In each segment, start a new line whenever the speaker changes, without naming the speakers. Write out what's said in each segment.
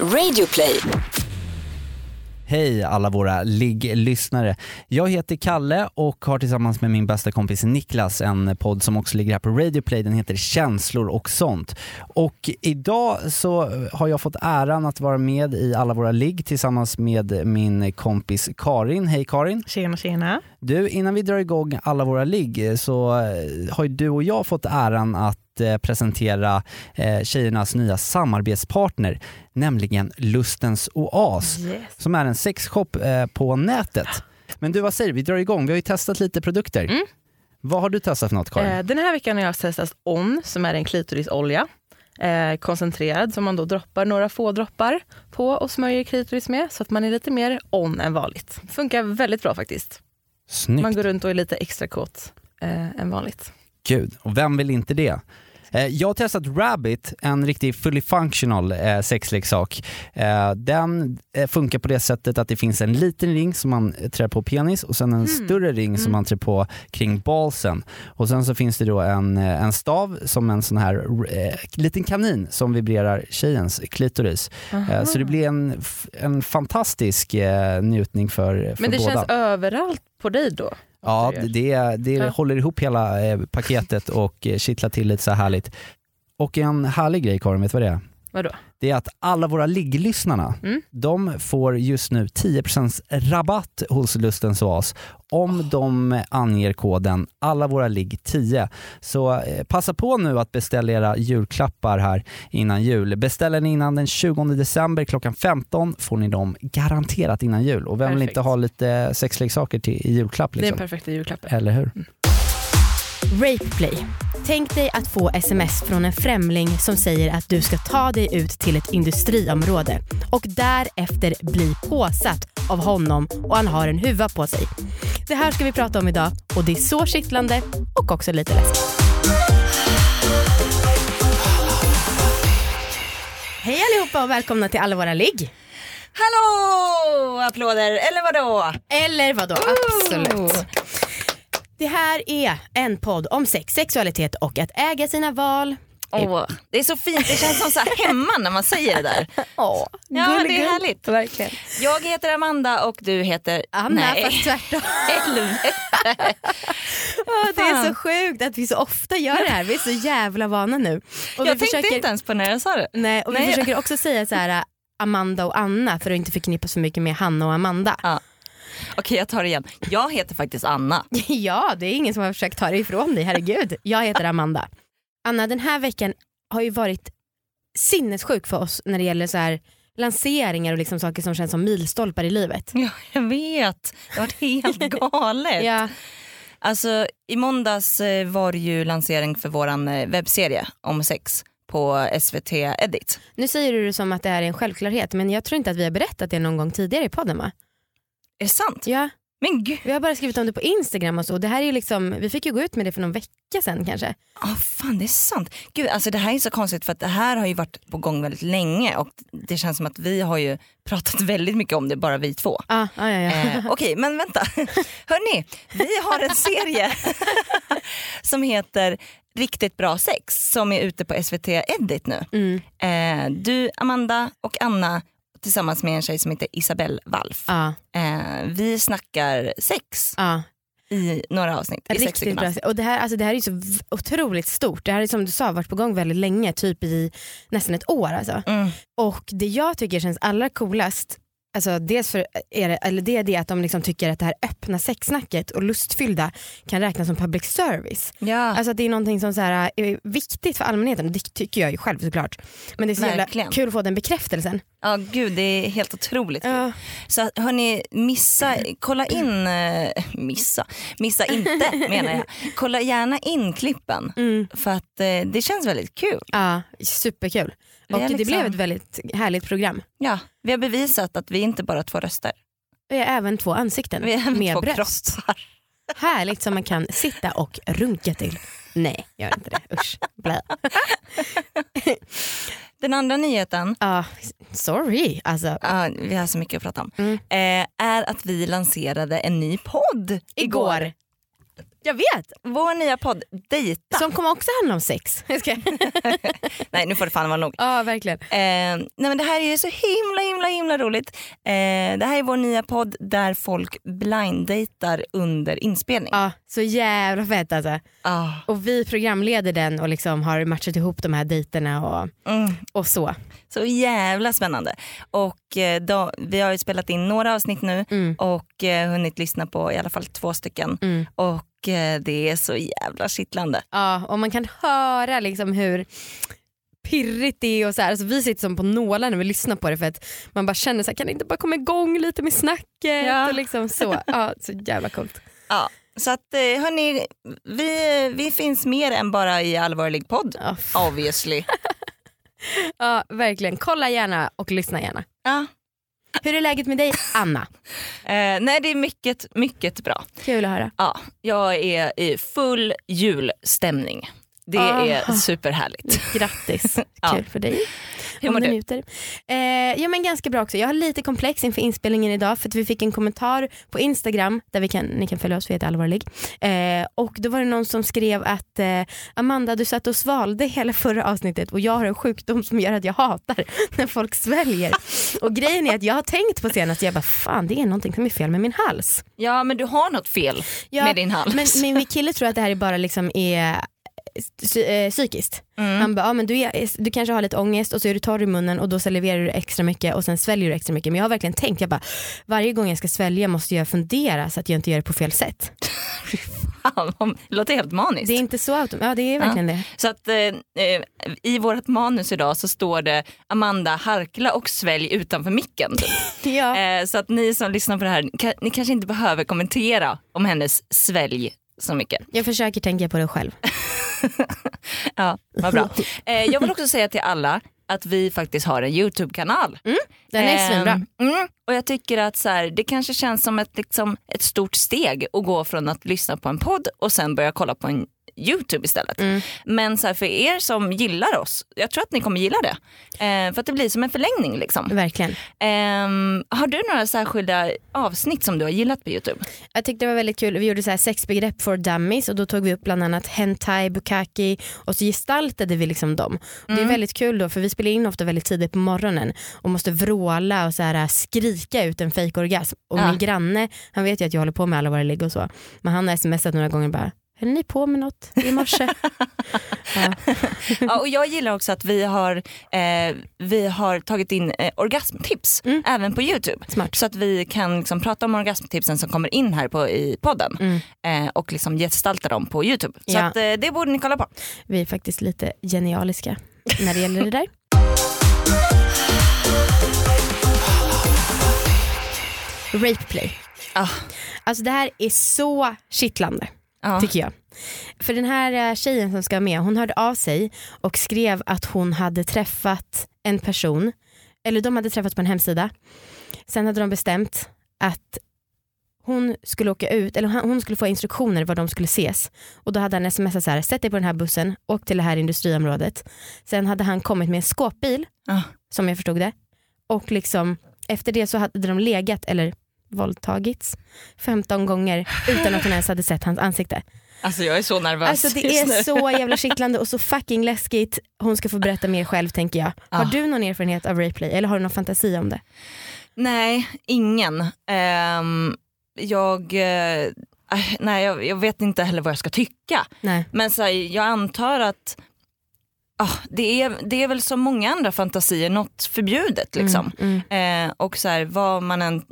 Radioplay.
Hej alla våra ligg-lyssnare. Jag heter Kalle och har tillsammans med min bästa kompis Niklas en podd som också ligger här på Radioplay. Den heter Känslor och sånt. Och idag så har jag fått äran att vara med i alla våra ligg tillsammans med min kompis Karin. Hej Karin!
Tjena tjena.
Du, innan vi drar igång alla våra ligg så eh, har ju du och jag fått äran att eh, presentera eh, tjejernas nya samarbetspartner, nämligen Lustens Oas,
Yes.
som är en sexshop eh, på nätet. Men du, vad säger du? Vi drar igång. Vi har ju testat lite produkter.
Mm.
Vad har du testat för något Karin?
Eh, den här veckan har jag testat On som är en klitorisolja. Eh, koncentrerad som man då droppar några få droppar på och smörjer klitoris med så att man är lite mer on än vanligt. Funkar väldigt bra faktiskt.
Snyggt.
Man går runt och är lite extra kåt eh, än vanligt.
Gud, och vem vill inte det? Eh, Jag har testat Rabbit, en riktig fully functional eh, sexleksak. Eh, Den funkar på det sättet att det finns en liten ring som man trär på penis och sen en större ring som man trär på kring balsen. Och sen så finns det då en, en stav som en sån här liten kanin som vibrerar tjejens klitoris. Eh, Så det blir en, en fantastisk njutning för, för
Men det
båda.
känns överallt på dig då?
Ja, det, det
Ja.
håller ihop hela eh, paketet och eh, kittlar till lite så här härligt. Och en härlig grej Karin, vet du vad det är?
Vadå?
Det är att alla våra ligglyssnarna,
Mm.
de får just nu 10% rabatt hos Lustens Oas om de anger koden alla våra ligg 10. Så eh, passa på nu att beställa era julklappar här innan jul. Beställer ni innan den 20 december klockan 15 får ni dem garanterat innan jul. Och vem vill
Perfekt.
inte ha lite sexleksaker till i julklapp?
Det är
Liksom?
perfekta julklappen.
Eller hur?
Rapeplay. Tänk dig att få sms från en främling som säger att du ska ta dig ut till ett industriområde och därefter bli påsatt av honom och han har en huva på sig. Det här ska vi prata om idag och det är så kittlande och också lite läskigt. Hej allihopa och välkomna till alla våra ligg.
Hallå! Applåder, eller vadå?
Eller vadå? Absolut. Det här är en podd om sex, sexualitet och att äga sina val.
Åh, det är så fint, det känns som så hemma när man säger det där.
Åh,
Ja, det är härligt.
Verkligen.
Jag heter Amanda och du heter...
Anna
Nej,
fast tvärtom. Ja, det är så sjukt att vi så ofta gör det här. Vi är så jävla vana nu. Och
Jag
vi
tänkte inte ens på när jag sa det.
Nej, och vi
Nej.
försöker också säga så här äh, Amanda och Anna för att inte förknippa så mycket med Hanna och Amanda.
Ja. Okej, jag tar det igen. Jag heter faktiskt Anna.
Ja, det är ingen som har försökt ta det ifrån dig, herregud. Jag heter Amanda. Anna, den här veckan har ju varit sinnessjuk för oss när det gäller så här lanseringar och liksom saker som känns som milstolpar i livet.
Ja, jag vet. Det har varit helt galet.
Ja,
Alltså, I måndags eh, var det ju lansering för vår webbserie om sex på SVT Edit.
nu säger du det som att det är en självklarhet men jag tror inte att vi har berättat det någon gång tidigare i podden va?
Är det sant?
Ja,
Men gud,
vi har bara skrivit om det på Instagram och så. Det här är liksom, vi fick ju gå ut med det för någon vecka sedan kanske.
ah, fan det är sant. Gud, alltså det här är så konstigt för att det här har ju varit på gång väldigt länge och det känns som att vi har ju pratat väldigt mycket om det, bara vi två.
Ah, ah, ja, ja.
Eh, Okej, men vänta. Hörni, vi har en serie som heter Riktigt bra sex som är ute på SVT Edit nu.
Mm.
Eh, du, Amanda och Anna tillsammans med en tjej som heter Isabelle Walf.
Ah,
Eh, vi snackar sex
ah.
i några avsnitt. I sex
Riktigt bra.
avsnitt.
Och det, här, alltså det här är så otroligt stort. Det här är som du sa varit på gång väldigt länge, typ i nästan ett år. Alltså.
Mm.
Och det jag tycker känns allra coolast, alltså dels för är det, eller det är det att de liksom tycker att det här öppna sexsnacket och lustfyllda kan räknas som public service.
Ja,
Alltså det är någonting som så här, är viktigt för allmänheten och det tycker jag ju själv såklart. Men det är så jävla
Verkligen.
kul att få den bekräftelsen.
ja, gud det är helt otroligt.
Ja.
Så hörni, missa, kolla in, eh, missa, missa inte menar jag. Kolla gärna in klippen
Mm.
för att eh, det känns väldigt kul.
Ja, superkul. Och det
liksom-
blev ett väldigt härligt program.
Ja, vi har bevisat att vi inte bara har två röster.
Vi har även två ansikten
Vi har
med
två
bröst.
kroppar.
Härligt som man kan sitta och runka till. Nej, gör inte det. Usch. Blä.
Den andra nyheten,
Ja, sorry. Alltså,
ja, vi har så mycket att prata om,
Mm.
eh, är att vi lanserade en ny podd
igår. Jag vet!
Vår nya podd Dejta.
Som kommer också handla om sex.
Nej nu får det fan vara nog.
ja, verkligen.
Eh, nej men det här är ju så himla himla himla roligt. Eh, det här är vår nya podd där folk blinddejtar under inspelning.
Ja, så jävla fett alltså.
Ah,
Och vi programleder den och liksom har matchat ihop de här dejterna och,
mm.
och så.
Så jävla spännande. Och eh, då, vi har ju spelat in några avsnitt nu
Mm.
och eh, hunnit lyssna på i alla fall två stycken.
Mm.
Och det är så jävla kittlande.
Ja, och man kan höra liksom hur pirrigt det är och så här. Alltså vi sitter som på nålar när vi lyssnar på det för att man bara känner så här, kan det inte bara komma igång lite med snacket
Ja.
och liksom så. Ja, så jävla coolt.
Ja. Så att eh, hörni, vi, vi finns mer än bara i allvarlig podd.
F-
Obviously.
ja, verkligen. Kolla gärna och lyssna gärna.
Ja.
Hur är läget med dig Anna?
Eh, nej det är mycket, mycket bra.
Kul att höra.
Ja, jag är i full julstämning. Det
Ah.
är superhärligt.
Grattis,
Ja.
kul för dig.
Hur mår
du. Eh, ja men ganska bra också. Jag har lite komplex inför inspelningen idag för att vi fick en kommentar på Instagram där vi kan, ni kan följa oss, vi heter allvarlig. Eh, och då var det någon som skrev att eh, Amanda du satt och svalde hela förra avsnittet och jag har en sjukdom som gör att jag hatar när folk sväljer. och grejen är att jag har tänkt på senast, jag bara fan det är någonting som är fel med min hals.
Ja men du har något fel
Ja,
med din hals.
Men, men min kille tror att det här är bara liksom är psykiskt.
Mm.
Han bara, ja, men du, är, du kanske har lite ångest och så är du torr i munnen och då saliverar du extra mycket och sen sväljer du extra mycket. Men jag har verkligen tänkt, jag bara, varje gång jag ska svälja måste jag fundera så att jag inte gör det på fel sätt.
Fan, det låter helt maniskt.
Det är inte så automatiskt, ja det är verkligen det.
Så att eh, eh, i vårt manus idag så står det Amanda harkla och svälj utanför micken. typ.
Ja.
eh, så att ni som lyssnar på det här, ni kanske inte behöver kommentera om hennes svälj så mycket.
Jag försöker tänka på det själv.
Ja, vad bra. Eh, jag vill också säga till alla att vi faktiskt har en YouTube-kanal.
Den är
Ehm,
svinbra.
Mm, och jag tycker att så här, det kanske känns som ett, liksom, ett stort steg att gå från att lyssna på en podd och sen börja kolla på en YouTube istället.
Mm.
Men så här, för er som gillar oss, jag tror att ni kommer gilla det. Eh, för att det blir som en förlängning. Liksom.
Verkligen.
Ehm, har du några särskilda avsnitt som du har gillat på YouTube?
Jag tyckte det var väldigt kul, vi gjorde så här sexbegrepp for dummies och då tog vi upp bland annat hentai, bukaki och så gestaltade vi liksom dem. Och Det är väldigt kul då för vi spelar in ofta väldigt tidigt på morgonen och måste vråla och så här skrika ut en fejkorgasm. Och
Ja.
min granne, han vet ju att jag håller på med alla våra ligg och så, men han har smsat några gånger bara Höll ni på med något i morse? ja.
ja, och jag gillar också att vi har, eh, vi har tagit in eh, orgasmtips
Mm.
även på YouTube.
Smart.
Så att vi kan liksom prata om orgasmtipsen som kommer in här på, i podden
Mm.
eh, och liksom gestalta dem på YouTube. Så
Ja.
att, eh, det borde ni kolla på.
Vi är faktiskt lite genialiska när det gäller det där. Rape play.
Ah.
Alltså det här är så kittlande
Ja.
tycker jag. För den här eh, tjejen som ska med, hon hörde av sig och skrev att hon hade träffat en person, eller de hade träffats på en hemsida. Sen hade de bestämt att hon skulle åka ut, eller hon skulle få instruktioner var de skulle ses. Och då hade han smsat så här, sätt dig på den här bussen, åk till det här industriområdet. Sen hade han kommit med en skåpbil,
Ah.
som jag förstod det. Och liksom, efter det så hade de legat, eller våldtagits 15 gånger utan att hon ens hade sett hans ansikte.
Alltså jag är så nervös
Alltså det är så jävla kittlande och så fucking läskigt. Hon ska få berätta mer själv tänker jag. Har
Ah.
du någon erfarenhet av rapeplay eller har du någon fantasi om det?
Nej, ingen. Ehm, jag, äh, nej, jag, jag vet inte heller vad jag ska tycka.
Nej.
Men så här, jag antar att ah, det, är, det är väl som många andra fantasier något förbjudet. Liksom.
Mm, mm.
Eh, och så här, vad man än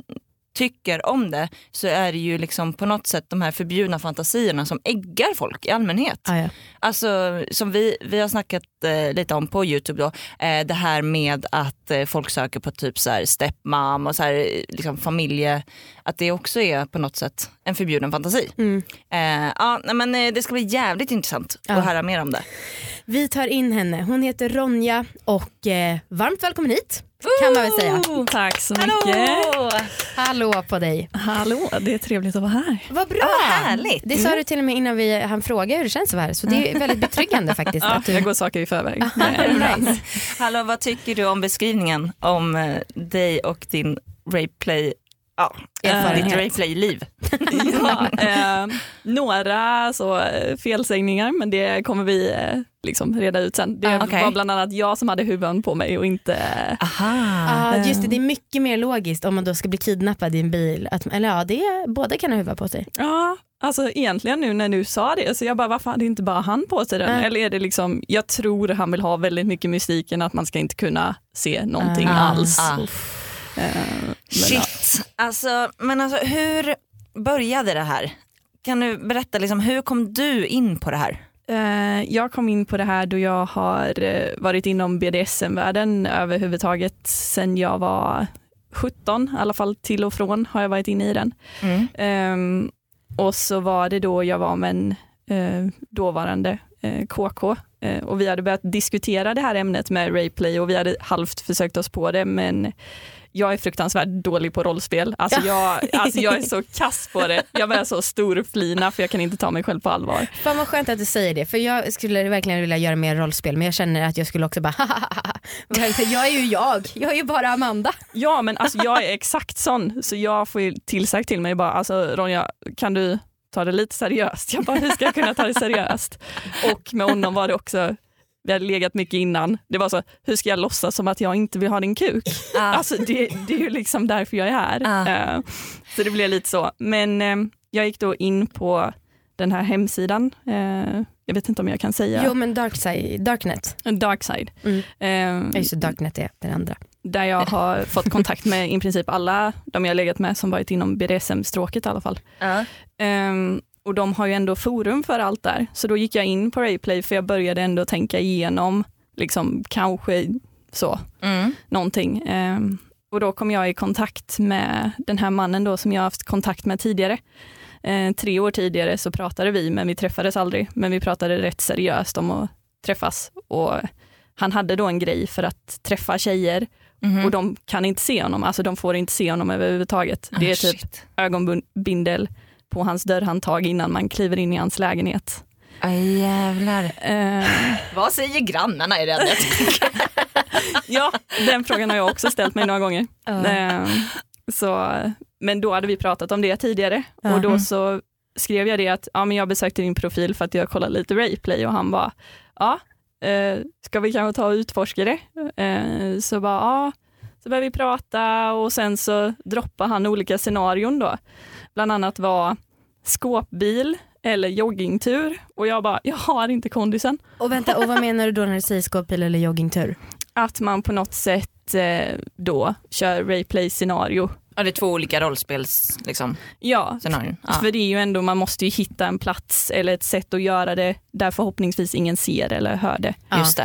tycker om det så är det ju liksom på något sätt de här förbjudna fantasierna som äggar folk i allmänhet.
Ah, ja.
Alltså som vi, vi har snackat eh, lite om på Youtube då, eh, det här med att eh, folk söker på typ så här stepmom och så här, eh, liksom familje, att det också är på något sätt en förbjuden fantasi.
Mm.
Eh, ja, men eh, det ska bli jävligt intressant
Ja.
att höra mer om det.
Vi tar in henne. Hon heter Ronja och varmt välkommen hit kan man väl säga.
Tack så
Hallå!
mycket.
Hallå på dig.
Hallå, det är trevligt att vara här.
Vad bra.
Ja, härligt.
Det sa du till och med innan vi han frågade hur det känns att vara här så det är väldigt betryggande faktiskt.
Ja,
att du...
jag går saker i förväg.
Nice.
Hallå, vad tycker du om beskrivningen om eh, dig och din rape play ja,
Erfarenhet.
ditt Rayplay-liv.
ja, eh, några så, eh, felsägningar men det kommer vi eh, liksom reda ut sen. Det
Ah, okej.
var bland annat jag som hade huvan på mig och inte
Aha.
Ja, just det, det är mycket mer logiskt om man då ska bli kidnappad i en bil. Att, eller ja, det är, båda kan ha huva på sig.
Ja, alltså egentligen nu när du sa det så jag bara varför hade inte bara han på sig den?
Ja.
Eller är det liksom, jag tror han vill ha väldigt mycket mystiken att man ska inte kunna se någonting
Ah.
alls.
Ah.
Eh, ja.
Shit. Alltså, men alltså hur började det här? Kan du berätta, liksom, hur kom du in på det här?
Eh, Jag kom in på det här då jag har eh, varit inom BDSM-världen överhuvudtaget sen jag var 17, i alla fall till och från har jag varit inne i den.
Mm.
Ehm, och så var det då jag var med en dåvarande KK och vi hade börjat diskutera det här ämnet med Rayplay och vi hade halvt försökt oss på det men jag är fruktansvärt dålig på rollspel. Alltså jag, alltså jag är så kass på det. Jag börjar så storflina för jag kan inte ta mig själv på allvar.
Fan vad skönt att du säger det för jag skulle verkligen vilja göra mer rollspel men jag känner att jag skulle också bara Jag är ju jag, jag är ju bara Amanda.
Ja men alltså jag är exakt sån så jag får ju tillsagt till mig bara alltså Ronja kan du ta det lite seriöst? Jag bara hur ska jag kunna ta det seriöst? Och med honom var det också vi hade legat mycket innan. Det var så, hur ska jag låtsas som att jag inte vill ha din kuk?
Ah.
Alltså det, det är ju liksom därför jag är här.
Ah.
Eh, så det blev lite så. Men eh, jag gick då in på den här hemsidan. Eh, jag vet inte om jag kan säga.
Jo men dark side, Darknet,
Darkside.
Mm.
Eh,
just Darknet är det andra.
där jag har fått kontakt med i princip alla de jag legat med som varit inom BDSM-stråket i alla fall.
Ja.
Ehm, och de har ju ändå forum för allt där. Så då gick jag in på Rayplay för jag började ändå tänka igenom, liksom kanske så,
Mm.
någonting. Ehm, och då kom jag i kontakt med den här mannen då som jag haft kontakt med tidigare. Ehm, tre år tidigare så pratade vi, men vi träffades aldrig. Men vi pratade rätt seriöst om att träffas. Och han hade då en grej för att träffa tjejer
Mhm.
och de kan inte se honom, alltså de får inte se honom överhuvudtaget. Det är
Ah,
typ
shit.
ögonbindel på hans dörrhandtag innan man kliver in i hans lägenhet.
Aj, jävlar.
Eh,
Vad säger grannarna i tänker.
ja, den frågan har jag också ställt mig några gånger. Eh, så, men då hade vi pratat om det tidigare
Ja.
och då så skrev jag det att ja, men jag besökte din profil för att jag kollade lite Rayplay och han bara, ja, eh, ska vi kanske ta och utforska det? Eh, så bara, ja, så började vi prata och sen så droppade han olika scenarion då. Bland annat var skåpbil eller joggingtur och jag bara, jag har inte kondisen.
Och vänta, och vad menar du då när du säger skåpbil eller joggingtur?
Att man på något sätt eh, då kör Rayplay scenario.
Ja, det är två olika rollspels liksom,
Ja.
Ja.
För det är ju ändå, man måste ju hitta en plats eller ett sätt att göra det där förhoppningsvis ingen ser eller hör det.
Just det.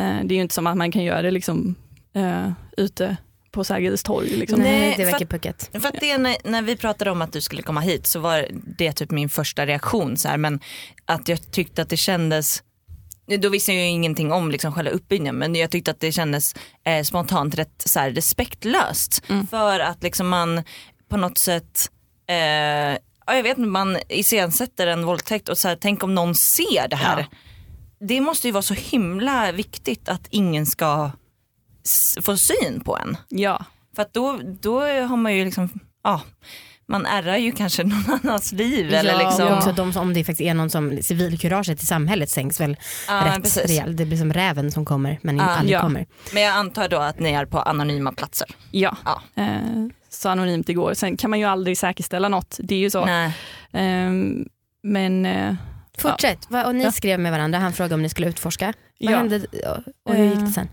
Eh, Det är ju inte som att man kan göra det liksom eh, ute på Sergels torg. Liksom.
Nej, det
för
verkar
att-
puckat.
För att det, när, när vi pratade om att du skulle komma hit så var det typ min första reaktion. Så här, men att jag tyckte att det kändes, då visste jag ju ingenting om liksom själva uppbyggnaden men jag tyckte att det kändes eh, spontant rätt så här, respektlöst.
Mm.
För att liksom man på något sätt eh, ja, jag vet inte, man iscensätter en våldtäkt och så här, tänk om någon ser det här.
Ja.
Det måste ju vara så himla viktigt att ingen ska s- få syn på en.
Ja,
För att då, då har man ju liksom, ja, man ärrar ju kanske någon annans liv. eller
ja,
liksom.
och också de, om det faktiskt är någon som civilkuraget i samhället sänks väl
Ja,
rätt
precis.
rejält. Det blir som räven som kommer men
Ja,
aldrig
ja.
kommer.
Men jag antar då att ni är på anonyma platser.
ja.
Ja.
Eh, så anonymt det går. Sen kan man ju aldrig säkerställa något, det är ju så.
Nej.
Ehm, men eh,
Fortsätt, och ni
Ja.
skrev med varandra, han frågade om ni skulle utforska. Vad
ja.
hände och hur gick det
Eh,
sen?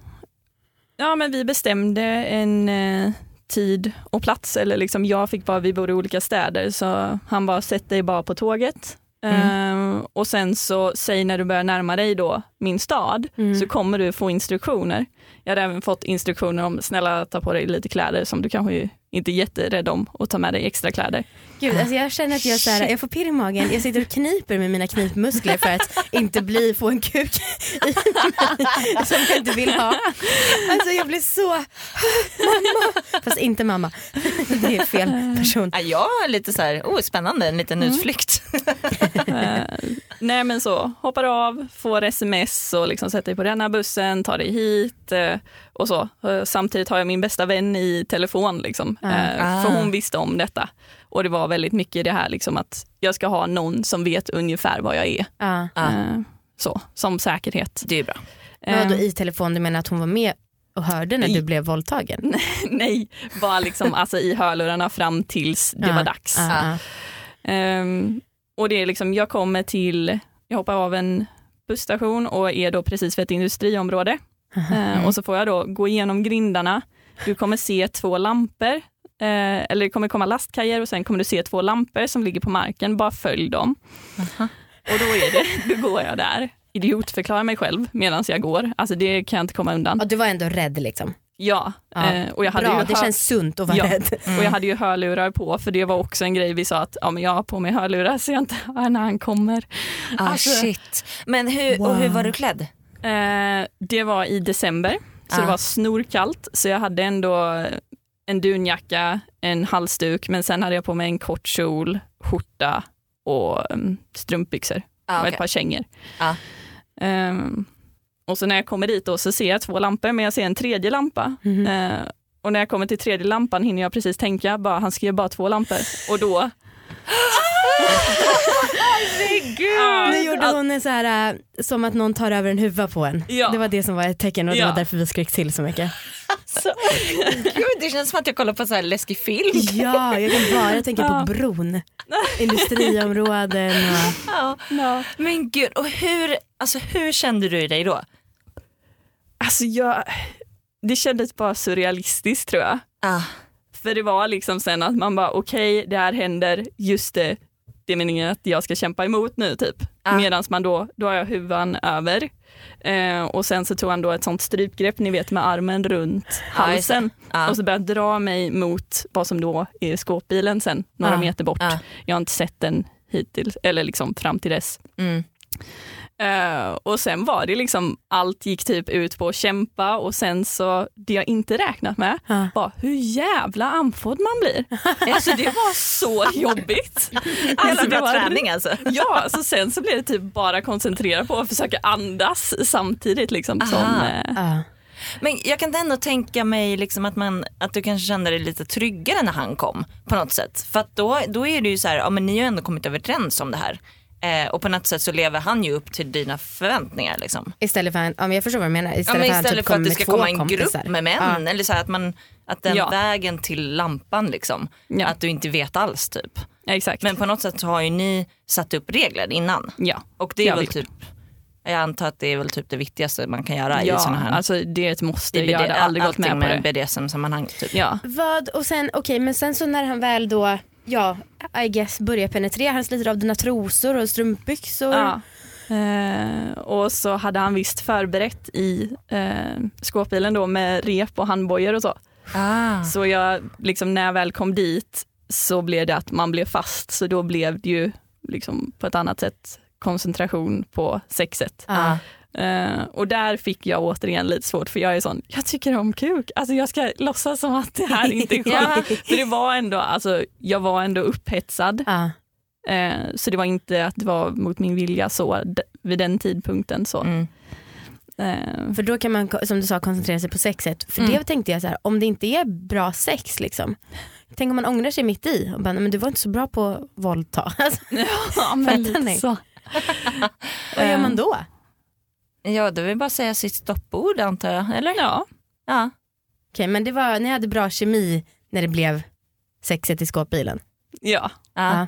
Ja men vi bestämde en eh, tid och plats, eller liksom jag fick bara, vi bor i olika städer, så han bara sätt dig bara på tåget.
Mm.
Eh, och sen så säg när du börjar närma dig då min stad
Mm.
så kommer du få instruktioner. Jag hade även fått instruktioner om snälla ta på dig lite kläder som du kanske inte är jätterädd om och ta med dig extra kläder.
Gud, alltså jag känner att jag, så här, jag får pirr i magen, jag sitter och kniper med mina knipmuskler för att inte bli, få en kuk i mig som jag inte vill ha. Alltså jag blir så, mamma, fast inte mamma. Det är fel person.
Ja, jag har lite så här, oh, spännande, en liten utflykt.
Eh, nej men så, hoppar av, får sms adress och liksom sätt dig på den här bussen, ta dig hit eh, och så. Eh, Samtidigt har jag min bästa vän i telefon, liksom,
Ah.
eh, för
Ah.
hon visste om detta. Och det var väldigt mycket det här liksom, att jag ska ha någon som vet ungefär vad jag är. Eh, Så, som säkerhet.
Det är bra.
Men vadå, i telefon, du menar att hon var med och hörde när
I-
du blev våldtagen?
Nej, bara liksom, alltså, i hörlurarna fram tills det var dags. Ehm, och det är liksom, jag kommer till, jag hoppar av en busstation och är då precis vid ett industriområde. Eh, och så får jag då gå igenom grindarna. Du kommer se två lampor, eh, eller det kommer komma lastkajer och sen kommer du se två lampor som ligger på marken. Bara följ dem. Och då, är det, då går jag där, idiotförklarar mig själv medan jag går. Alltså det kan jag inte komma undan.
Ja, du var ändå rädd liksom?
Ja,
Ja.
eh, och jag hade
Bra,
ju
det känns sunt att vara
Ja.
rädd.
och jag hade ju hörlurar på för det var också en grej vi sa att ja, men jag har på mig hörlurar så jag inte hör när han kommer.
Ah,
Alltså-
shit. Men hur, och hur var du klädd?
Eh, det var i december så
Ah.
det var snorkallt så jag hade ändå en dunjacka, en halsduk men sen hade jag på mig en kort kjol, skjorta och um, strumpbyxor
Ah,
och ett par kängor.
Ah.
Och så när jag kommer dit då så ser jag två lampor men jag ser en tredje lampa.
Mhm.
Eh, och när jag kommer till tredje lampan hinner jag precis tänka, bara, han skrev bara två lampor. Och då... Ja,
Nu gjorde hon en så här, äh, som att någon tar över en huva på en.
Ja.
Det var det som var ett tecken och det
Ja.
var därför vi skrek till så mycket.
Gud, det känns som att jag kollar på en sån här läskig film.
Ja, jag kan bara tänka på bron. Industriområden och...
Ja.
Ja.
Men gud, och hur, alltså, hur kände du dig då?
Alltså jag, det kändes bara surrealistiskt tror jag.
Ah.
För det var liksom sen att man bara okej det här händer, just det, det är meningen att jag ska kämpa emot nu typ.
Ah.
Medan man då, då har jag huvan över. Eh, och sen så tog han då ett sånt strypgrepp, ni vet med armen runt halsen.
Ah.
Och så började jag dra mig mot vad som då är skåpbilen sen, några
Ah.
meter bort. Jag har inte sett den hittills, eller liksom fram till dess.
Mm.
Eh, och sen var det liksom, allt gick typ ut på att kämpa och sen så, det jag inte räknat med
Ja.
var hur jävla andfådd man blir. Alltså det var så jobbigt. Alltså, det var-
träning alltså.
Ja, alltså sen så blev det typ bara koncentrera på att försöka andas samtidigt liksom som,
Aha.
Ja.
Men jag kan ändå tänka mig liksom att, man, att du kanske kände dig lite tryggare när han kom på något sätt. För då, då är det ju så här, ja men ni har ändå kommit överens om det här. Eh, och på något sätt så lever han ju upp till dina förväntningar liksom.
Istället för, en, ja, men jag förstår vad du menar.
Ja,
Istället,
men
för, han
istället
typ
för att det ska komma en
kompisar.
grupp med män.
Ja.
Eller så här att, man, att den
Ja.
vägen till lampan liksom,
Ja.
att du inte vet alls typ.
exakt.
Men på något sätt så har ju ni satt upp regler innan.
ja.
Och det är
Ja,
väl typ, jag antar att det är väl typ det viktigaste man kan göra i
Ja,
sådana här
alltså det är ett måste.
i
Jag hade aldrig gått med på det.
BDSM-sammanhang. Typ.
Ja.
Vad, och sen, okej men sen så när han väl då, ja, I guess börjar penetrera, han sliter av dina trosor och strumpbyxor.
Ja. Eh, och så hade han visst förberett i eh, skåpbilen då med rep och handbojor och så.
Ah.
Så jag, liksom, när jag väl kom dit så blev det att man blev fast så då blev det ju liksom, på ett annat sätt koncentration på sexet.
Ja.
Eh, och där fick jag återigen lite svårt för jag är sån, jag tycker om kuk, alltså jag ska låtsas som att det här inte är skönt. För det var ändå, alltså jag var ändå upphetsad.
Ja.
Eh, så det var inte att det var mot min vilja så vid den tidpunkten. Så.
Mm.
Eh,
För då kan man som du sa koncentrera sig på sexet. För
Mm.
det tänkte jag så här, om det inte är bra sex liksom. Tänk om man ångrar sig mitt i och bara, "Nej, men du var inte så bra på att våldta. Alltså,
ja, men lite så.
vad gör man då?
Ja, då vill bara säga sitt stoppord antar jag, eller?
Ja,
Ja.
Okej men det var, ni hade bra kemi när det blev sexet i skåpbilen.
ja.
ja.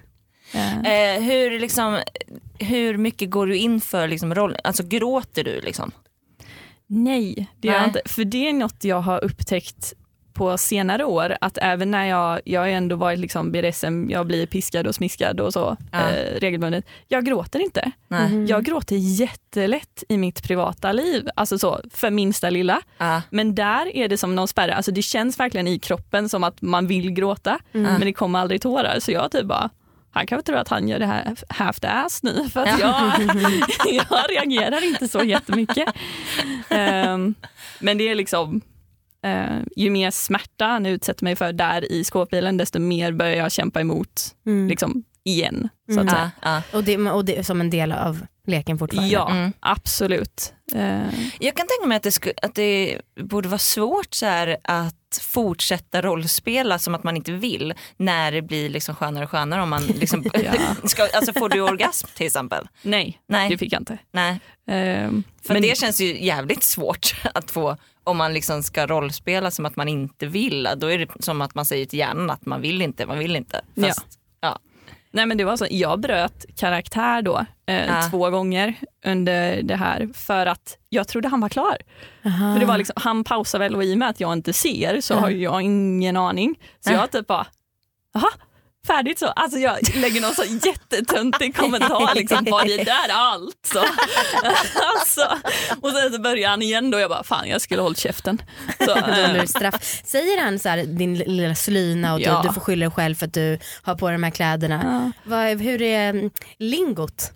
Ja.
Eh,
Eh, hur, liksom, hur mycket går du in för liksom, roll? Alltså gråter du liksom?
nej, det gör jag inte. För det är något jag har upptäckt på senare år, att även när jag, jag har ändå varit liksom BDSM, jag blir piskad och smiskad och så
Ja.
eh, regelbundet. Jag gråter inte.
Nej.
Mhm.
Jag gråter jättelätt i mitt privata liv, alltså så för minsta lilla.
Ja.
Men där är det som någon spärr, alltså det känns verkligen i kroppen som att man vill gråta
Mm.
men det kommer aldrig tårar så jag typ bara han kan väl tro att han gör det här half ass nu för att jag, jag reagerar inte så jättemycket. Ehm, men det är liksom, eh, ju mer smärta han utsätter mig för där i skåpbilen desto mer börjar jag kämpa emot
Mm.
liksom, igen. Så att
Mm.
säga.
Ja, ja.
Och det, och det är som en del av leken fortfarande?
Ja,
Mm.
absolut. Eh,
Jag kan tänka mig att det, sku, att det borde vara svårt så här, att fortsätta rollspela som att man inte vill när det blir liksom skönare och skönare. Om man liksom,
Ja.
ska, alltså får du orgasm till exempel?
nej,
Nej.
det fick jag inte.
Nej.
Eh,
För
men-
det känns ju jävligt svårt att få om man liksom ska rollspela som att man inte vill. Då är det som att man säger till hjärnan att man vill inte, man vill inte.
Ja.
Fast, ja.
Nej men det var så, jag bröt karaktär då eh,
Ja.
två gånger under det här för att jag trodde han var klar.
Aha.
För det var liksom, han pausar väl och i och med att jag inte ser så
Ja.
har jag ingen aning. Så
Ja.
jag typ bara, jaha, färdigt så. Alltså jag lägger någon så jättetöntig kommentar, liksom, var det där allt? Så. alltså, och sen så börjar han igen då, jag bara, fan jag skulle hållit käften. Så,
det straff. Säger han så här, din lilla slyna och
Ja.
du, du får skylla dig själv för att du har på dig de här kläderna.
ja.
Vad, hur är mm, lingot?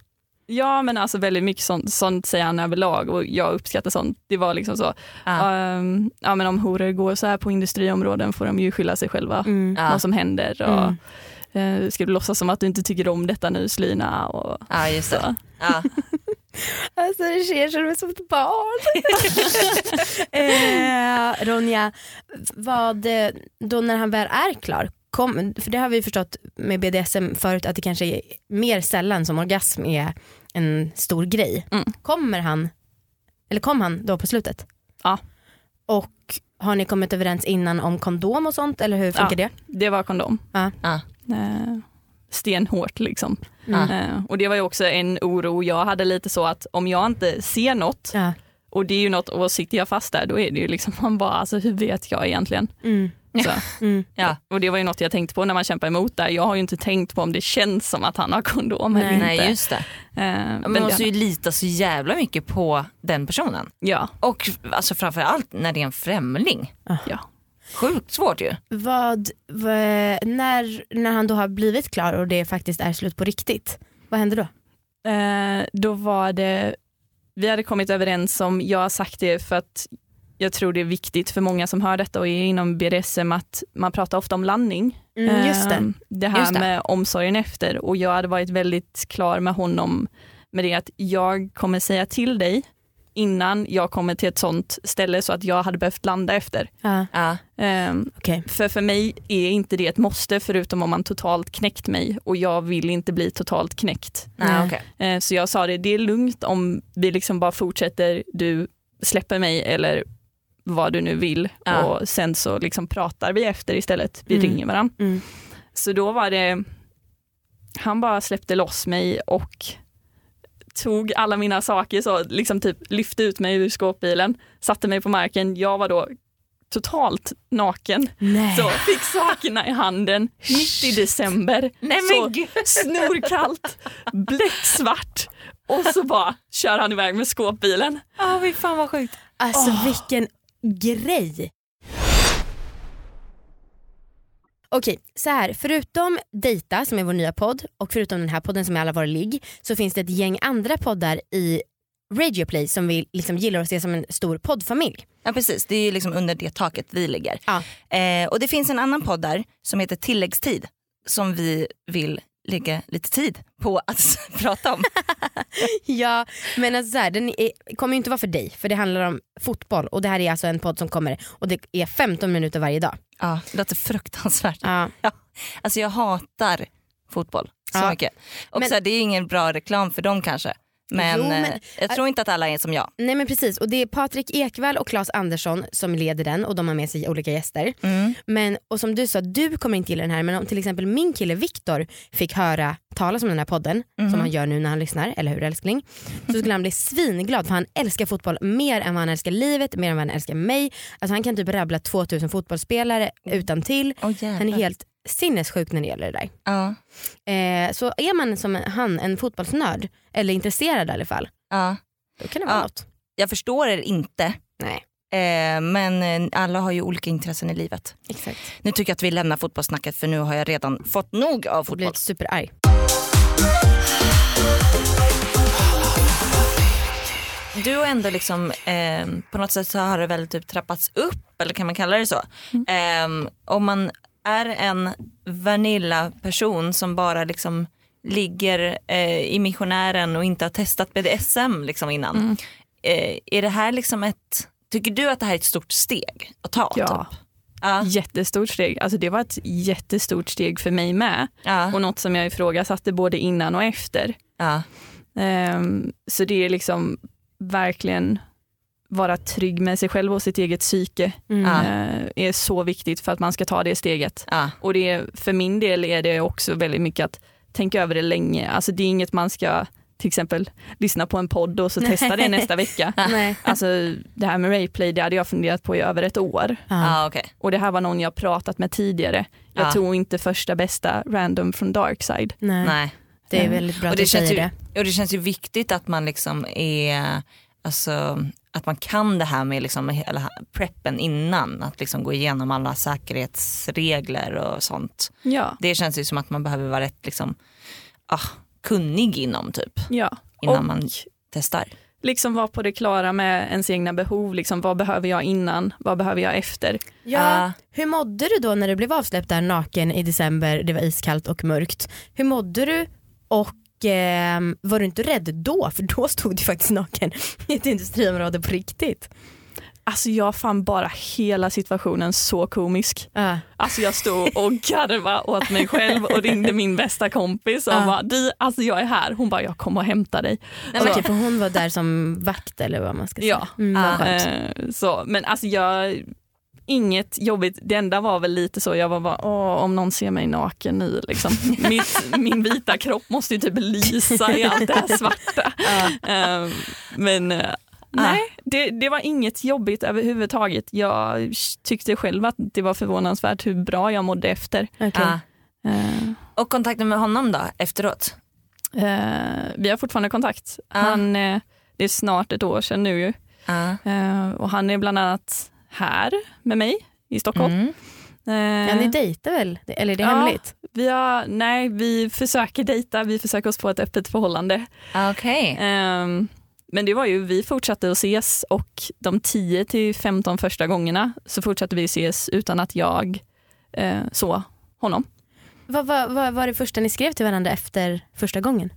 Ja men alltså väldigt mycket sånt, sånt säger han överlag och jag uppskattar sånt. Det var liksom så,
Ja.
ehm, ja men om horor går så här på industriområden får de ju skylla sig själva
Mm.
Vad som händer. Och, eh, ska du låtsas som att du inte tycker om detta nu Slyna? Och,
ja just det.
så.
Ja.
Alltså det ser som som ett barn. eh, Ronja, vad, då när han väl är klar, kom, för det har vi förstått med BDSM förut att det kanske är mer sällan som orgasm är en stor grej.
Mm.
Kommer han, eller kom han då på slutet?
Ja.
Och har ni kommit överens innan om kondom och sånt eller hur funkar det?
Det var kondom.
Ja.
Ja.
Eh, stenhårt liksom.
Mm.
Och det var ju också en oro jag hade lite så att om jag inte ser något
Ja.
och det är ju något och sitter jag fast där då är det ju liksom man bara alltså hur vet jag egentligen?
Mm. Mm.
Ja.
Och det var ju något jag tänkte på när man kämpar emot där. Jag har ju inte tänkt på om det känns som att han har kondom eller inte.
Nej just det. Men
men
man måste ju lita så jävla mycket på den personen.
ja,
Och alltså framförallt när det är en främling.
ja.
Sjukt svårt ju.
Vad, vad, när, när han då har blivit klar och det faktiskt är slut på riktigt, vad händer då?
Eh, då var det, vi hade kommit överens om, jag har sagt det för att jag tror det är viktigt för många som hör detta och är inom BDSM att man pratar ofta om landning.
Mm, just det.
Eh, det här
Just det.
med omsorgen efter och jag hade varit väldigt klar med honom med det att jag kommer säga till dig innan jag kommer till ett sånt ställe så att jag hade behövt landa efter.
Ja,
Ja.
Ehm,
okej.
för för mig är inte det ett måste förutom om man totalt knäckt mig och jag vill inte bli totalt knäckt.
Nej. okej.
Eh, Så jag sa det, det är lugnt om vi liksom bara fortsätter, du släpper mig eller vad du nu vill och sen så liksom pratar vi efter istället, vi
Mm.
ringer varandra.
Mm.
Så då var det, han bara släppte loss mig och tog alla mina saker, så liksom typ lyfte ut mig ur skåpbilen, satte mig på marken, jag var då totalt naken,
Nej.
så fick sakerna i handen mitt i december,
Nej
så snorkallt, bläcksvart och så bara kör han iväg med skåpbilen.
Ja fy fan vad sjukt.
Alltså vilken grej. Okej, så här. Förutom Dejta som är vår nya podd och förutom den här podden som är Alla våra ligg så finns det ett gäng andra poddar i Radioplay som vi liksom gillar att se som en stor poddfamilj.
Ja precis, det är ju liksom under det taket vi ligger.
Ja.
Eh, och det finns en annan podd där som heter Tilläggstid som vi vill lägga lite tid på att prata om.
Ja, men alltså så här, den är, kommer ju inte vara för dig för det handlar om fotboll och det här är alltså en podd som kommer och det är 15 minuter varje dag.
ja, det låter fruktansvärt.
Ja.
Alltså jag hatar fotboll så
Ja.
mycket. Och
Men-
så här, det är ingen bra reklam för dem kanske. Men,
Jo, men-
eh, jag tror inte att alla är som jag.
Nej men precis och det är Patrik Ekwall och Claes Andersson som leder den och de har med sig olika gäster.
Mm.
Men, och som du sa, du kommer inte gilla den här men om till exempel min kille Viktor fick höra talas om den här podden
Mhm.
som han gör nu när han lyssnar, eller hur älskling? Så skulle han bli svinglad för han älskar fotboll mer än vad han älskar livet, mer än vad han älskar mig. Alltså han kan typ rabbla 2000 fotbollsspelare utan till.
Oh,
Han är helt sinnessjuk när det gäller det där.
ja.
Eh, så är man som han en fotbollsnörd, eller intresserad i alla fall,
Ja.
då kan det vara
Ja.
något.
Jag förstår er inte.
Nej,
Eh, men eh, alla har ju olika intressen i livet.
exakt.
Nu tycker jag att vi lämnar fotbollssnacket för nu har jag redan fått nog av
Jag
fotboll.
blir superarg.
Du har ändå liksom, eh, på något sätt så har det väl typ trappats upp, eller kan man kalla det så? Eh, om man är en vanilla person som bara liksom ligger eh, i missionären och inte har testat BDSM liksom innan.
Mm.
Eh, är det här liksom ett, tycker du att det här är ett stort steg att ta?
Ja.
Typ? Ja.
Jättestort steg. Alltså det var ett jättestort steg för mig med.
Ja.
Och något som jag ifrågasatte både innan och efter.
Ja.
Ehm, så det är liksom verkligen vara trygg med sig själv och sitt eget psyke
Mm.
Eh, är så viktigt för att man ska ta det steget.
Ja.
Och det, är- för min del är det också väldigt mycket att tänka över det länge. Alltså det är inget man ska till exempel lyssna på en podd och så testa det nästa vecka.
Nej.
Alltså det här med Rayplay det hade jag funderat på i över ett år.
Ja,
okej.
Och det här var någon jag pratat med tidigare. Jag
Ja.
tog inte första bästa random från Darkside.
Nej.
Nej.
Det är väldigt bra
Och
att
det,
du
känns
säger
ju,
det.
och det känns ju viktigt att man liksom är, alltså att man kan det här med liksom hela preppen innan, att liksom gå igenom alla säkerhetsregler och sånt.
Ja,
Det känns ju som att man behöver vara rätt liksom, ah, kunnig inom typ,
ja.
innan
och
man testar.
liksom vara på det klara med ens egna behov. Liksom, vad behöver jag innan? Vad behöver jag efter?
Ja,
Ja.
hur mådde du då när du blev avsläppt där naken i december, det var iskallt och mörkt? Hur mådde du och ehm, var du inte rädd då? För då stod du faktiskt naken i ett industriområde på riktigt.
Alltså jag fann bara hela situationen så komisk.
Ja.
Alltså jag stod och garvade åt mig själv och ringde min bästa kompis och
Ja.
bara, du, alltså jag är här. Hon bara, jag kommer och hämtar dig.
Nej, men,
Okej, för hon var där som vakt eller vad man ska säga.
Ja.
Mm.
Eh, så, men alltså jag, inget jobbigt. Det enda var väl lite så, jag var bara, åh, om någon ser mig naken nu liksom. Mitt, min vita kropp måste ju typ lysa i allt det här svarta. Eh, men eh, nej, det, det var inget jobbigt överhuvudtaget. Jag tyckte själv att det var förvånansvärt hur bra jag mådde efter.
Okej.
ja.
Eh,
Och kontakten med honom då efteråt?
eh, vi har fortfarande kontakt.
Ja.
Han, eh, det är snart ett år sedan nu ju.
Ja.
Och han är bland annat här med mig i Stockholm.
Mm.
Eh,
Ja, ni dejtar väl? Eller är det
Ja.
hemligt?
vi har, nej, vi försöker dejta, vi försöker oss på ett öppet förhållande.
Okej.
Ehm, men det var ju, vi fortsatte att ses och de 10 till 15 första gångerna så fortsatte vi ses utan att jag eh, såg honom.
Vad vad- vad var det första ni skrev till varandra efter första gången?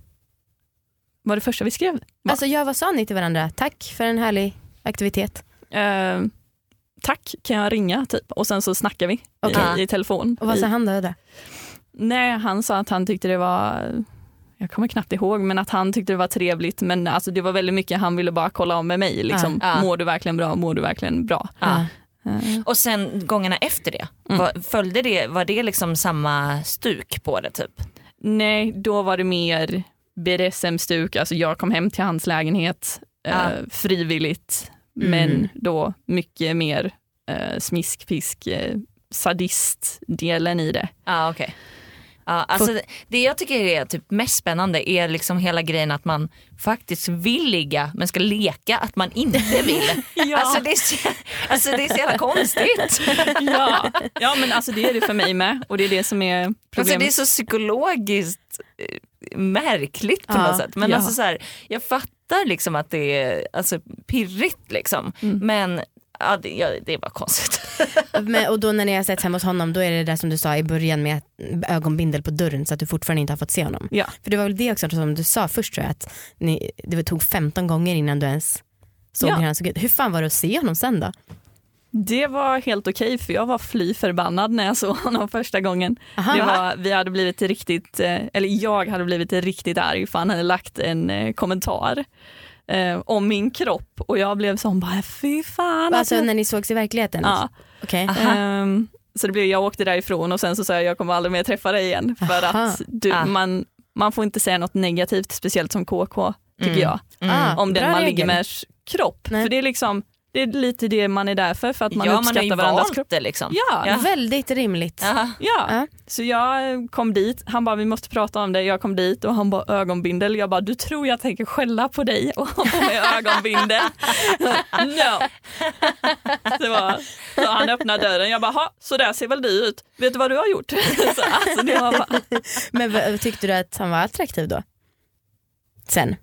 Var det första vi skrev? Va?
Alltså ja, vad sa ni till varandra? Tack för en härlig aktivitet.
Ehm, tack, kan jag ringa? Typ. Och sen så snackar vi
Okej.
i, i telefon.
Och vad sa han då?
nej, han sa att han tyckte det var jag kommer knappt ihåg, men att han tyckte det var trevligt. Men alltså, det var väldigt mycket, han ville bara kolla om med mig. Liksom.
Ja.
Mår du verkligen bra? Mår du verkligen bra?
Ja.
Eh,
Och sen gångerna efter det,
Mm.
var, följde det, var det liksom samma stuk på det typ?
Nej, då var det mer BDSM-stuk. Alltså jag kom hem till hans lägenhet eh,
Ja.
frivilligt,
Mm.
men då mycket mer eh, smisk, fisk, eh, sadist-delen i det.
Ja okej. Ja, alltså, det- jag tycker är typ mest spännande är liksom hela grejen att man faktiskt vill ligga men ska leka att man inte vill.
Ja.
Alltså, det är så, alltså det är så jävla konstigt.
ja. ja, men alltså det är det för mig med och det är det som är
Alltså,
problemet.
det är så psykologiskt märkligt på
Ja,
något sätt. Men
ja.
alltså, så här, jag fattar liksom att det är alltså, pirrigt liksom.
Mm.
Men ja, det, ja, det är bara konstigt.
Men, och då när ni har sett hemma hos honom, då är det där som du sa i början med ögonbindel på dörren så att du fortfarande inte har fått se honom.
Ja.
För det var väl det också som du sa först tror jag, att ni, det tog 15 gånger innan du ens såg
Ja.
hur han såg ut. Hur fan var det att se honom sen då?
Det var helt okej för jag var fly förbannad när jag såg honom första gången. Var, vi hade blivit riktigt, eh, eller jag hade blivit riktigt arg för han hade lagt en eh, kommentar eh, om min kropp och jag blev sån bara fy fan.
Alltså
att-
när ni sågs i verkligheten?
ja.
Okej.
Ehm, så det blev, jag åkte därifrån och sen så sa jag jag kommer aldrig mer träffa dig igen för
Aha.
att du,
Ah.
man, man får inte säga något negativt, speciellt som KK tycker
Mm.
jag,
Ah,
om den
bra
man ligger med kropp.
Nej.
För det är liksom, det är lite det man är där för, för att man
ja, man
uppskattar
ju
varandras kropp.
det liksom.
Ja,
Ja.
Väldigt rimligt.
Jaha.
Ja,
Ja.
så jag kom dit, han bara vi måste prata om det, jag kom dit och han bara ögonbindel, jag bara du tror jag tänker skälla på dig och ha på mig ögonbindel? no. Det var, så han öppnade dörren, jag bara "Ha, så där ser väl du ut, vet du vad du har gjort? Så, alltså, det var bara,
Men tyckte du att han var attraktiv då? Sen?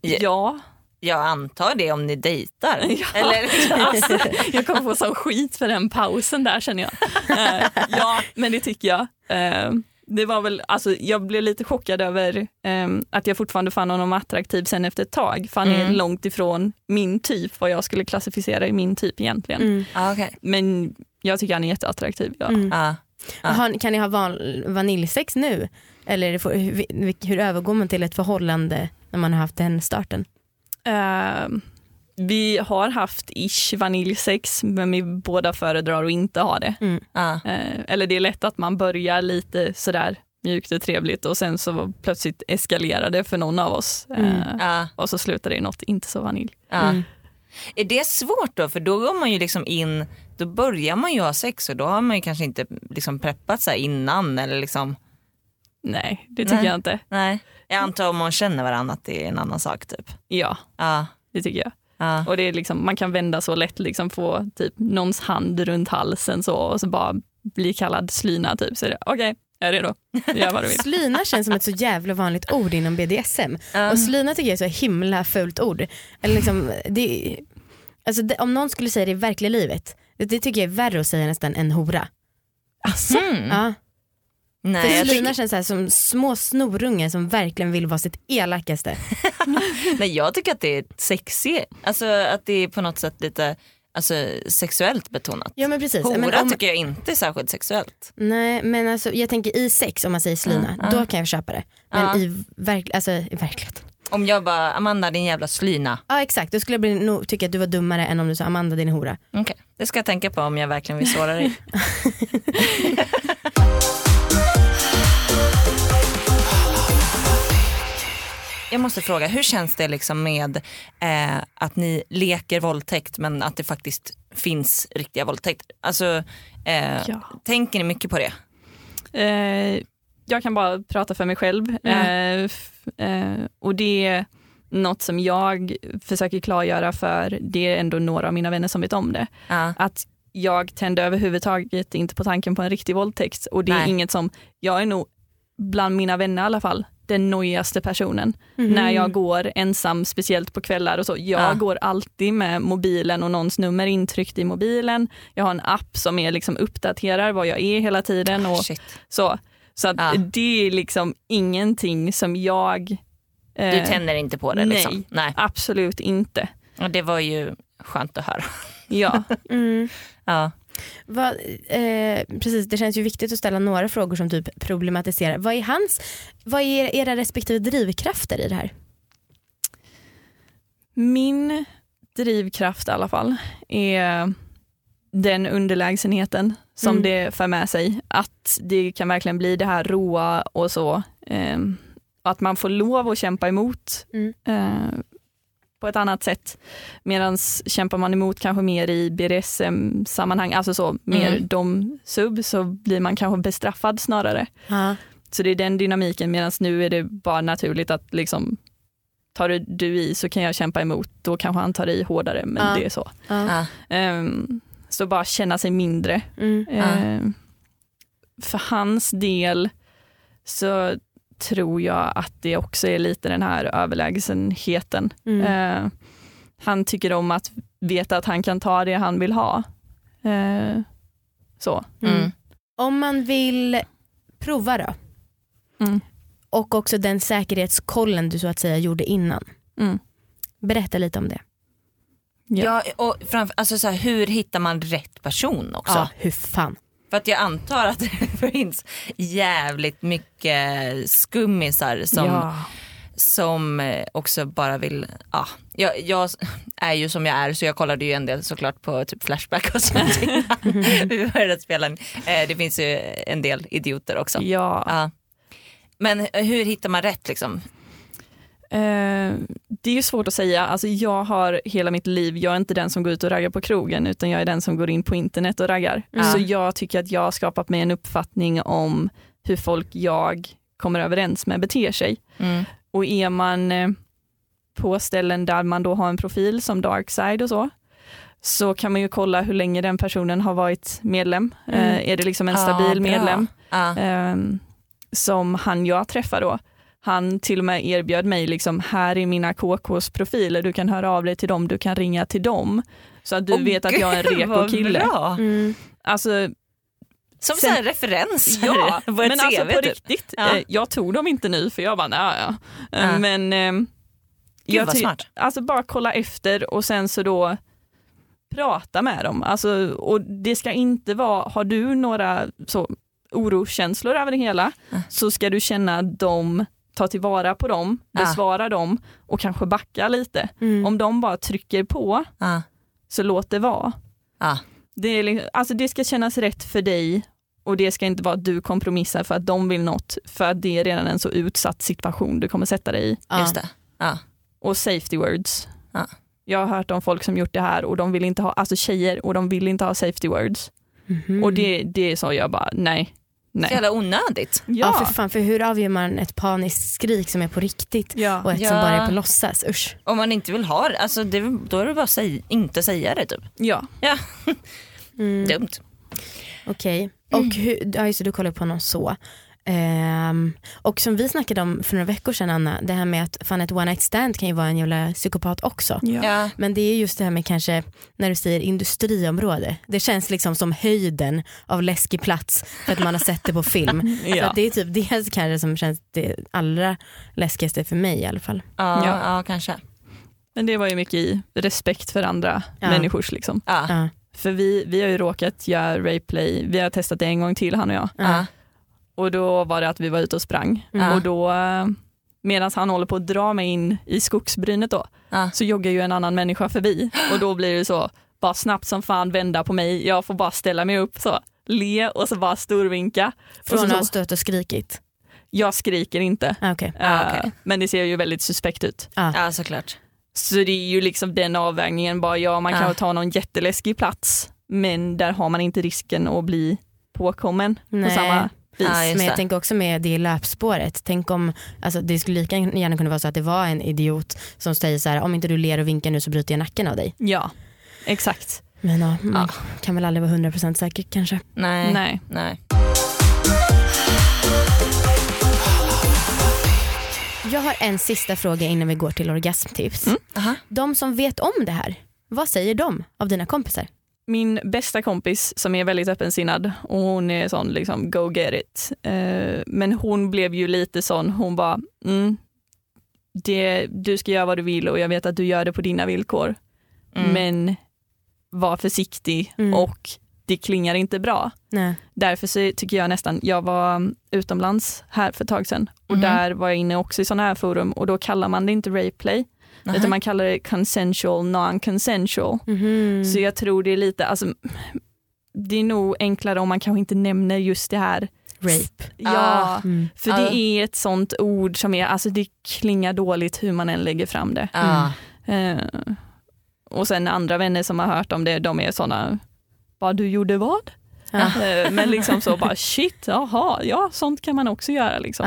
ja,
Jag antar det om ni dejtar.
Ja.
Eller,
alltså, jag kommer få sån skit för den pausen där känner jag. Eh, ja men det tycker jag. Eh, det var väl, alltså, jag blev lite chockad över ehm, att jag fortfarande fann honom attraktiv sen efter ett tag. För han är
Mm.
långt ifrån min typ, vad jag skulle klassificera i min typ egentligen.
Mm.
Ah, okay.
Men jag tycker han är jätteattraktiv. Ja.
Mm.
ah. Ja.
Har, kan ni ha van, vaniljsex nu? Eller är hur, hur övergår man till ett förhållande när man har haft den starten?
Ehm, vi har haft ish vaniljsex men vi båda föredrar att inte ha det.
Ah.
Eh, eller det är lätt att man börjar lite sådär mjukt och trevligt och sen så plötsligt eskalerar det för någon av oss.
Mm.
Eh,
Ah.
och så slutar det i något inte så vanilj.
Ah.
Mm.
Är det svårt då? För då går man ju liksom in, då börjar man ju ha sex och då har man ju kanske inte liksom preppat sig innan eller liksom,
Nej, det tycker
Nej.
jag inte.
nej. Jag antar om man känner varandra att det är en annan sak typ.
Ja,
Ja.
det tycker jag.
Ja.
Och det är liksom, man kan vända så lätt, liksom få typ någons hand runt halsen så och så bara bli kallad slyna typ. Så är det okej, jag är redo. Gör vad du vill.
Slyna känns som ett så jävla vanligt ord inom BDSM.
Ja.
Och slyna tycker jag är så himla fult ord. Eller liksom, det, alltså det, om någon skulle säga det i verkliga livet, det, det tycker jag är värre att säga nästan än hora.
Mm.
Ja.
Nej, jag tycker,
känns så här som små snorungar som verkligen vill vara sitt elakaste.
nej, jag tycker att det är sexigt, alltså att det är på något sätt lite alltså, sexuellt betonat.
Ja men precis.
Hora
men om,
tycker jag inte är särskilt sexuellt.
nej men alltså jag tänker i sex om man säger slyna,
ja.
då kan jag köpa det. Men
Ja.
i, verk, alltså, i verkligheten.
Om jag bara, Amanda din jävla slyna.
Ja exakt, då skulle jag bli, nog tycka att du var dummare än om du sa Amanda din hora.
Okej, det ska jag tänka på om jag verkligen vill såra dig. Jag måste fråga, hur känns det liksom med eh, att ni leker våldtäkt men att det faktiskt finns riktiga våldtäkter? Alltså, eh,
Ja.
tänker ni mycket på det?
Eh, jag kan bara prata för mig själv. Eh, och det är något som jag försöker klargöra för det är ändå några av mina vänner som vet om det.
Ja.
Att jag tänder överhuvudtaget inte på tanken på en riktig våldtäkt och det är
Nej.
inget som, jag är nog bland mina vänner i alla fall, den nojigaste personen.
Mhm.
När jag går ensam, speciellt på kvällar och så. Jag
Ja.
går alltid med mobilen och någons nummer intryckt i mobilen. Jag har en app som är liksom uppdaterar var jag är hela tiden. Och
Shit.
så så att
Ja.
det är liksom ingenting som jag...
Du
eh,
tänder inte på det? Liksom.
nej.
nej.
Absolut inte.
Och det var ju skönt att höra.
Ja.
Mm.
Ja.
Vad, eh, precis, det känns ju viktigt att ställa några frågor som typ problematiserar. Vad är, hans, vad är era respektive drivkrafter i det här?
Min drivkraft i alla fall är den underlägsenheten som
Mm.
det för med sig. Att det kan verkligen bli det här roa och så. Eh, att man får lov att kämpa emot
Mm.
eh, på ett annat sätt. Medan kämpar man emot kanske mer i BDSM-sammanhang, alltså så mer
Mm.
dom sub så blir man kanske bestraffad snarare.
Ja.
Så det är den dynamiken medan nu är det bara naturligt att liksom tar du- du i så kan jag kämpa emot, då kanske han tar i hårdare men
Ja.
det är så.
Ja.
Ja.
Ehm, så bara känna sig mindre.
Mm.
Ehm, för hans del så tror jag att det också är lite den här överlägsenheten.
Mm.
Ehm, han tycker om att veta att han kan ta det han vill ha. Ehm, så.
Mm.
Mm.
Om man vill prova då
Mm.
och också den säkerhetskollen du så att säga gjorde innan.
Mm.
Berätta lite om det.
Ja.
Ja, och framför, alltså så här, hur hittar man rätt person också?
Ja, hur fan.
För att jag antar att det finns jävligt mycket skummisar som,
Ja.
som eh, också bara vill, ja, jag, jag är ju som jag är så jag kollade ju en del såklart på typ Flashback och sånt vi började spela. Eh, Det finns ju en del idioter också.
ja.
Ja. Men hur hittar man rätt liksom?
Eh, det är ju svårt att säga. Alltså jag har hela mitt liv, jag är inte den som går ut och raggar på krogen utan jag är den som går in på internet och raggar.
Mm.
Så jag tycker att jag har skapat mig en uppfattning om hur folk jag kommer överens med beter sig.
Mm.
Och är man eh, på ställen där man då har en profil som Darkside och så, så kan man ju kolla hur länge den personen har varit medlem.
Mm.
Eh, är det liksom en stabil
bra.
medlem? Ehm, som han jag träffar då. Han till och med erbjöd mig, liksom, här är mina KKs profiler, du kan höra av dig till dem, du kan ringa till dem. Så att du
Åh,
vet att jag är en
gud,
reko
vad
kille.
bra.
Mm.
Alltså,
Som
Sen-
här referens
Ja,
på ett
men alltså på
typ.
riktigt.
Ja.
Eh, jag tog dem inte nu för jag bara, nej, ja. Eh,
Ja.
Men eh,
Gud
jag
vad smart.
Alltså bara kolla efter och sen så då prata med dem. Alltså, och det ska inte vara, har du några så, orokänslor över det hela
Ja.
så ska du känna att tar tillvara på dem, besvara dem och kanske backa lite.
Mm.
Om de bara trycker på
Ja.
så låt det vara.
Ja.
Det, är, liksom- alltså det ska kännas rätt för dig och det ska inte vara att du kompromissar för att de vill något, för att det är redan en så utsatt situation du kommer sätta dig i. Och safety words.
Ja.
Jag har hört om folk som gjort det här och de vill inte ha, alltså tjejer och de vill inte ha safety words.
Mhm.
Och det, det är så jag bara, nej.
Så
Nej.
jävla onödigt.
Ja, för fan, för hur avgör man ett paniskt skrik som är på riktigt
ja.
och ett
Ja.
som bara är på låtsas? Usch.
Om man inte vill ha det, alltså det då är det bara att säg, inte säga det typ.
ja.
Mm.
Dumt.
Okej. Och hur, ja, just du kollar på någon så. Ehm, och som vi snackade om för några veckor sedan Anna, det här med att fan ett one night stand kan ju vara en jävla psykopat också.
Ja.
Ja.
Men det är just det här med kanske när du säger industriområde. Det känns liksom som höjden av läskig plats för att man har sett det på film. Så
Ja.
att det är typ det kanske som känns det allra läskigaste för mig i alla fall.
Ja,
Ja.
ja. kanske.
Men det var ju mycket i respekt för andra
Ja.
människors liksom.
Ja.
Ja.
För vi, vi har ju råkat göra rapeplay, vi har testat det en gång till han och jag. Och då var det att vi var ute och sprang.
Mm.
Och då, medan han håller på att dra mig in i skogsbrynet då,
Ja.
så joggar ju en annan människa förbi. Och då blir det så, bara snabbt som fan vända på mig, jag får bara ställa mig upp så, le och så bara storvinka.
Från
så,
att ha stött och skrikit.
jag skriker inte,
Ah, okej.
Ah,
Eh, men det ser ju väldigt suspekt ut.
ja, såklart.
Så det är ju liksom den avvägningen, bara ja man kan ta någon jätteläskig plats, men där har man inte risken att bli påkommen
Nej.
på samma vis.
Ja,
Men jag
det.
tänker också med det löpspåret. Tänk om, alltså det skulle lika gärna kunna vara så att det var en idiot som säger så här, om inte du ler och vinkar nu så bryter jag nacken av dig.
Ja, exakt.
Men ja, man
Ja.
kan väl aldrig vara 100% säker kanske.
Nej.
Nej.
Nej.
Jag har en sista fråga innan vi går till orgasmtips.
Mm.
Aha.
De som vet om det här, vad säger de av dina kompisar?
Min bästa kompis som är väldigt öppensinnad och hon är sån liksom go get it. Eh, men hon blev ju lite sån, hon bara mm, det, du ska göra vad du vill och jag vet att du gör det på dina villkor.
Mm.
Men var försiktig
Mm.
och det klingar inte bra.
Nej.
Därför så tycker jag nästan, jag var mm, utomlands här för ett tag sedan och
Mhm.
där var jag inne också i sådana här forum och då kallar man det inte rape
Nähä.
utan man kallar det consensual non-consensual.
Mhm.
Så jag tror det är lite, alltså, det är nog enklare om man kanske inte nämner just det här.
Rape.
Ja,
Mm.
för det är ett sånt ord som är, alltså det klingar dåligt hur man än lägger fram det.
Ja.
Eh, och sen andra vänner som har hört om det, de är såna, bara du gjorde vad? Eh, men liksom så bara shit, jaha, ja sånt kan man också göra liksom.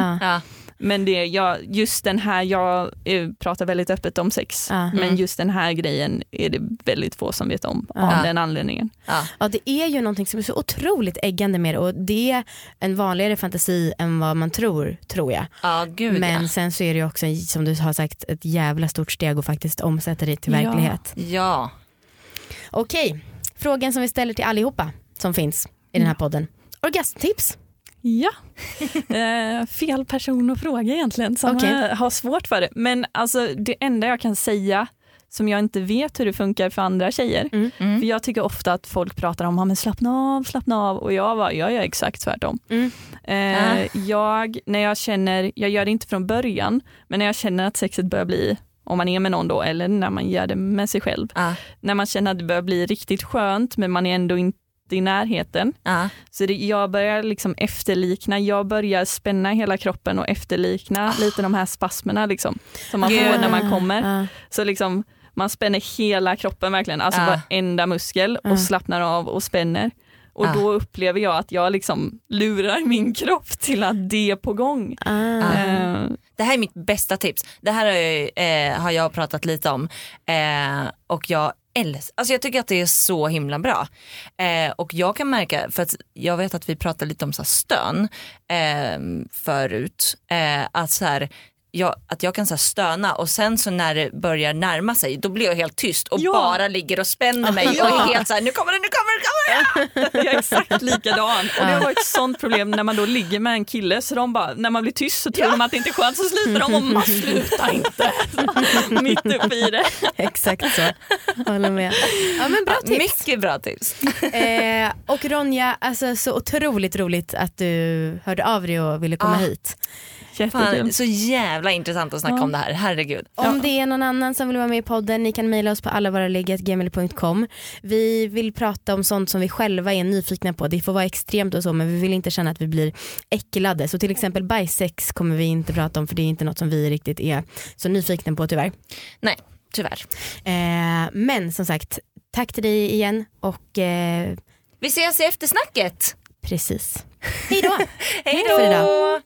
Men det, jag, just den här, jag eh, pratar väldigt öppet om sex,
Ja.
men
Mm.
just den här grejen är det väldigt få som vet om
Ja.
av den anledningen.
Ja.
Ja det är ju någonting som är så otroligt äggande med det och det är en vanligare fantasi än vad man tror, tror jag.
ja, gud
Men
ja.
sen så är det ju också som du har sagt ett jävla stort steg att faktiskt omsätta det till
Ja.
verklighet.
Ja.
Okej, frågan som vi ställer till allihopa som finns i den här podden. Orgasmtips.
Ja, eh, fel person att fråga egentligen som
Okej.
eh, har svårt för det. Men alltså det enda jag kan säga som jag inte vet hur det funkar för andra tjejer.
Mm.
Mm.
För jag tycker ofta att folk pratar om, men slappna av, slappna av och jag, var, jag gör exakt tvärtom.
Mm.
Eh, jag, när jag känner, jag gör det inte från början, men när jag känner att sexet börjar bli, om man är med någon då, eller när man gör det med sig själv,
Ja.
när man känner att det börjar bli riktigt skönt men man är ändå inte i närheten,
Ja.
så det, jag börjar liksom efterlikna, jag börjar spänna hela kroppen och efterlikna lite de här spasmerna liksom, som man
Gud.
får när man kommer. Så liksom, man spänner hela kroppen verkligen, alltså
Ja.
varenda muskel och slappnar av och spänner. Och då upplever jag att jag liksom lurar min kropp till att det är på gång.
Ah.
Eh,
Det här är mitt bästa tips. Det här har jag, eh, har jag pratat lite om eh, och jag älskar, alltså jag tycker att det är så himla bra. Eh, och jag kan märka, för att jag vet att vi pratade lite om så här stön eh, förut, eh, att så här, jag, att jag kan så stöna och sen så när det börjar närma sig då blir jag helt tyst och
Ja.
bara ligger och spänner mig och är helt så här, nu kommer det, nu kommer det, nu kommer det.
Jag är exakt likadan. Och det har varit ett sånt problem när man då ligger med en kille så de bara, när man blir tyst så tror de att det inte är skönt så sliter de och man slutar inte. Mitt uppe i det.
Exakt så. Håller med. Ja, men bra tips.
Mycket bra tips.
Eh, och Ronja, alltså, så otroligt roligt att du hörde av dig och ville komma
Ah.
hit.
Fan, så jävla intressant att snacka
Ja.
om det här, herregud.
Om det är någon annan som vill vara med i podden, ni kan mejla oss på allavaraligg.gmail.com. Vi vill prata om sånt som vi själva är nyfikna på. Det får vara extremt och så men vi vill inte känna att vi blir äcklade. Så till exempel bajsex kommer vi inte prata om för det är inte något som vi riktigt är så nyfikna på tyvärr.
Nej, tyvärr.
Eh, men som sagt, tack till dig igen och eh,
Vi ses i eftersnacket.
precis. Hej då!
Hej då!